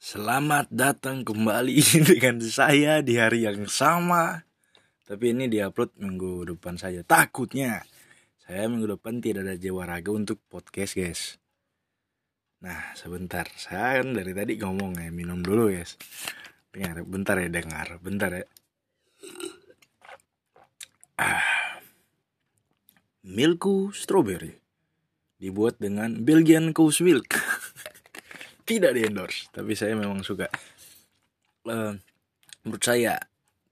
Selamat datang kembali dengan saya di hari yang sama. Tapi ini diupload minggu depan saja. Takutnya saya minggu depan tidak ada jiwa raga untuk podcast, guys. Nah, sebentar. Saya kan dari tadi ngomong ya, minum dulu, guys. Dengar, bentar ya, dengar. Bentar ya. Ah. Milku strawberry dibuat dengan Belgian Coast Milk. Tidak di endorse, tapi saya memang suka. Uh, menurut saya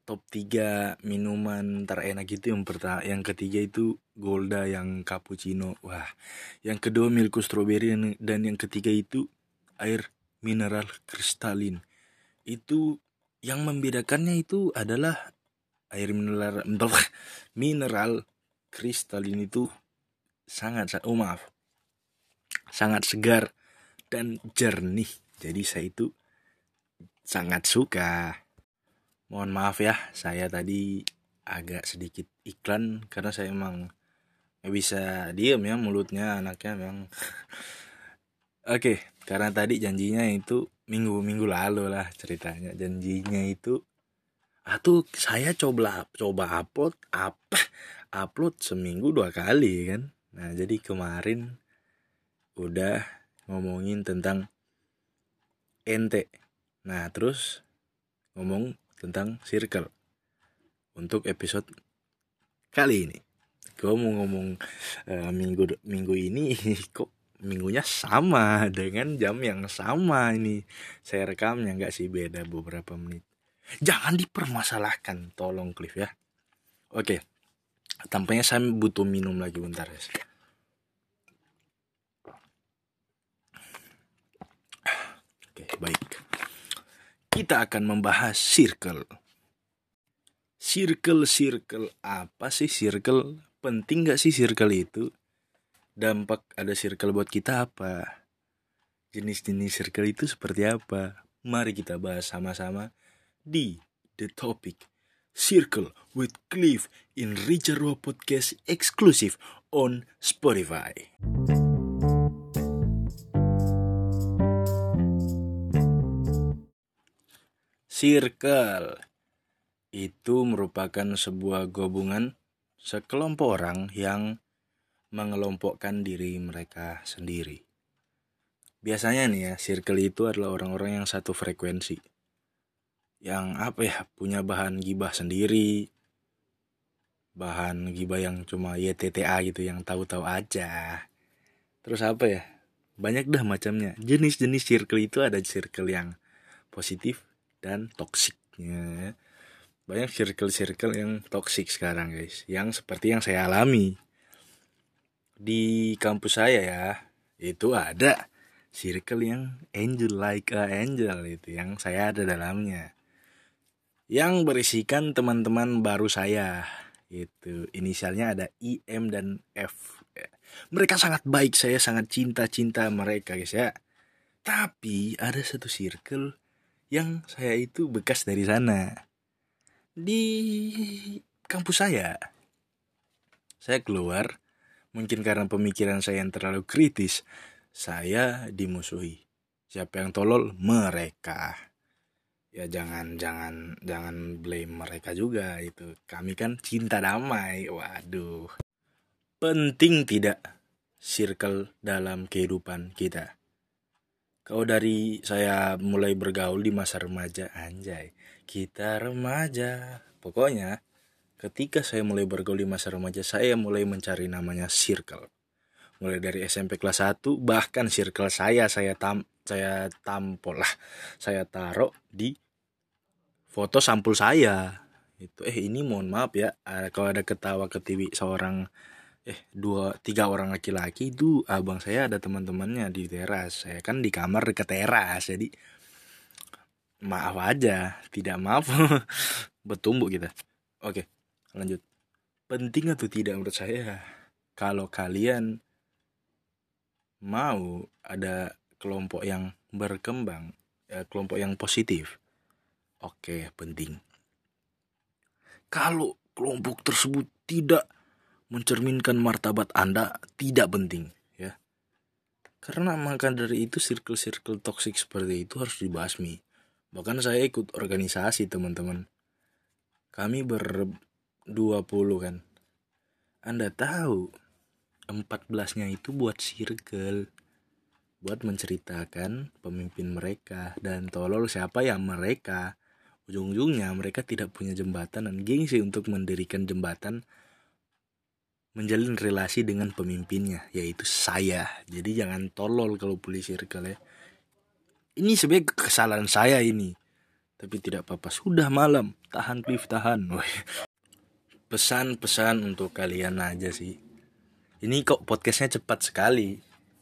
top 3 minuman terenak itu yang pertama, yang ketiga itu Golda yang cappuccino. Wah, yang kedua Milku strawberry dan yang ketiga itu air mineral kristalin. Itu yang membedakannya itu adalah air mineral mineral kristalin itu sangat oh maaf sangat segar dan jernih. Jadi saya itu sangat suka. Mohon maaf ya, saya tadi agak sedikit iklan karena saya emang bisa diem ya mulutnya anaknya memang. Oke, karena tadi janjinya itu minggu-minggu lalu lah ceritanya. Janjinya itu atau saya coba coba upload apa upload seminggu dua kali kan. Nah, jadi kemarin udah ngomongin tentang ente. Nah, terus ngomong tentang circle untuk episode kali ini. Gue mau ngomong uh, minggu minggu ini kok minggunya sama dengan jam yang sama ini. Saya rekamnya nggak sih beda beberapa menit. Jangan dipermasalahkan, tolong Cliff ya. Oke, tampaknya saya butuh minum lagi bentar ya. Baik. Kita akan membahas circle. Circle-circle apa sih circle? Penting gak sih circle itu? Dampak ada circle buat kita apa? Jenis-jenis circle itu seperti apa? Mari kita bahas sama-sama di The Topic Circle with Cliff in Richard Raw Podcast exclusive on Spotify. Circle itu merupakan sebuah gabungan sekelompok orang yang mengelompokkan diri mereka sendiri. Biasanya nih ya, circle itu adalah orang-orang yang satu frekuensi. Yang apa ya, punya bahan gibah sendiri. Bahan gibah yang cuma YTTA gitu, yang tahu-tahu aja. Terus apa ya? Banyak dah macamnya. Jenis-jenis circle itu ada circle yang positif, dan toksiknya. Banyak circle-circle yang toksik sekarang guys. Yang seperti yang saya alami. Di kampus saya ya itu ada circle yang angel like a angel itu yang saya ada dalamnya. Yang berisikan teman-teman baru saya itu. Inisialnya ada IM dan F. Mereka sangat baik saya sangat cinta-cinta mereka guys ya. Tapi ada satu circle yang saya itu bekas dari sana. Di kampus saya. Saya keluar, mungkin karena pemikiran saya yang terlalu kritis, saya dimusuhi. Siapa yang tolol? Mereka. Ya jangan jangan jangan blame mereka juga itu. Kami kan cinta damai. Waduh. Penting tidak circle dalam kehidupan kita? Kau dari saya mulai bergaul di masa remaja, anjay. Kita remaja. Pokoknya, ketika saya mulai bergaul di masa remaja, saya mulai mencari namanya circle. Mulai dari SMP kelas 1, bahkan circle saya saya tam saya tampol lah. Saya taruh di foto sampul saya. Itu eh ini mohon maaf ya, kalau ada ketawa ketiwi seorang eh dua tiga orang laki-laki itu abang saya ada teman-temannya di teras. Saya kan di kamar dekat teras jadi maaf aja tidak maaf. Bertumbuh kita. Oke lanjut. Penting atau tidak menurut saya kalau kalian mau ada kelompok yang berkembang ya, kelompok yang positif oke penting. Kalau kelompok tersebut tidak mencerminkan martabat Anda tidak penting ya. karena maka dari itu circle-circle toxic seperti itu harus dibasmi. Bahkan saya ikut organisasi teman-teman. Kami ber 20 kan. Anda tahu 14-nya itu buat circle buat menceritakan pemimpin mereka. Dan tolol siapa yang mereka? Ujung-ujungnya mereka tidak punya jembatan dan gengsi untuk mendirikan jembatan menjalin relasi dengan pemimpinnya yaitu saya. Jadi jangan tolol kalau pilih circle ya. Ini sebenarnya kesalahan saya ini. Tapi tidak apa-apa. Sudah malam. Tahan pif tahan. Pesan-pesan untuk kalian aja sih. Ini kok podcastnya cepat sekali.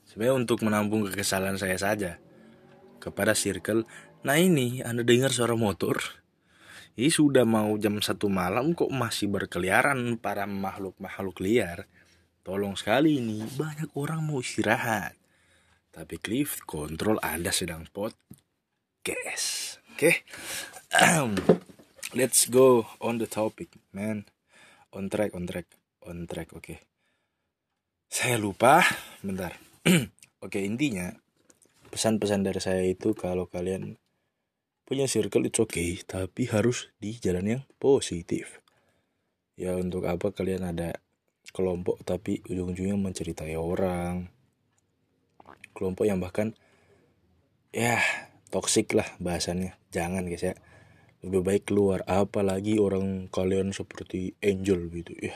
Sebenarnya untuk menampung kekesalan saya saja. Kepada circle. Nah ini anda dengar suara motor ini sudah mau jam satu malam kok masih berkeliaran para makhluk-makhluk liar. Tolong sekali ini banyak orang mau istirahat. Tapi Cliff kontrol anda sedang podcast. Oke? Okay? let's go on the topic man. On track on track on track oke. Okay. saya lupa bentar. Oke intinya pesan-pesan dari saya itu kalau kalian punya circle oke okay, tapi harus di jalan yang positif. Ya untuk apa kalian ada kelompok tapi ujung-ujungnya menceritai orang. Kelompok yang bahkan ya toksik lah bahasannya. Jangan guys ya. Lebih baik keluar apalagi orang kalian seperti Angel gitu ya.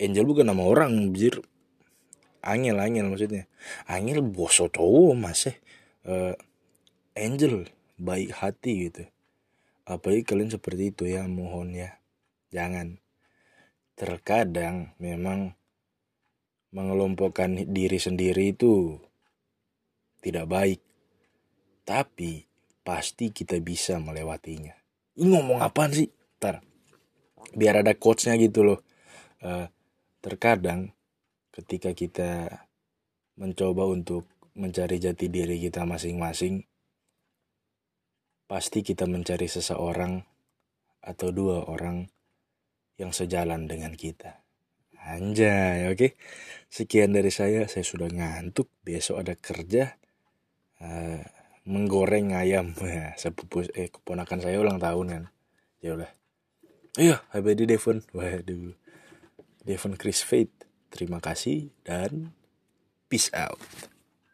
Angel bukan nama orang, bijir angel angel maksudnya angel boso cowok masih uh, angel baik hati gitu. Apalagi kalian seperti itu ya mohon ya. Jangan. Terkadang memang mengelompokkan diri sendiri itu tidak baik. Tapi pasti kita bisa melewatinya. Ini ngomong apa sih? Ntar. Biar ada quotesnya gitu loh. Uh, terkadang ketika kita mencoba untuk mencari jati diri kita masing-masing, pasti kita mencari seseorang atau dua orang yang sejalan dengan kita. Anjay, oke. Sekian dari saya, saya sudah ngantuk. Besok ada kerja. Uh, menggoreng ayam ya, sepupu eh keponakan saya ulang tahun kan. Ya udah. Iya, happy Devon. Waduh. Devon Chris Faith. Terima kasih dan peace out.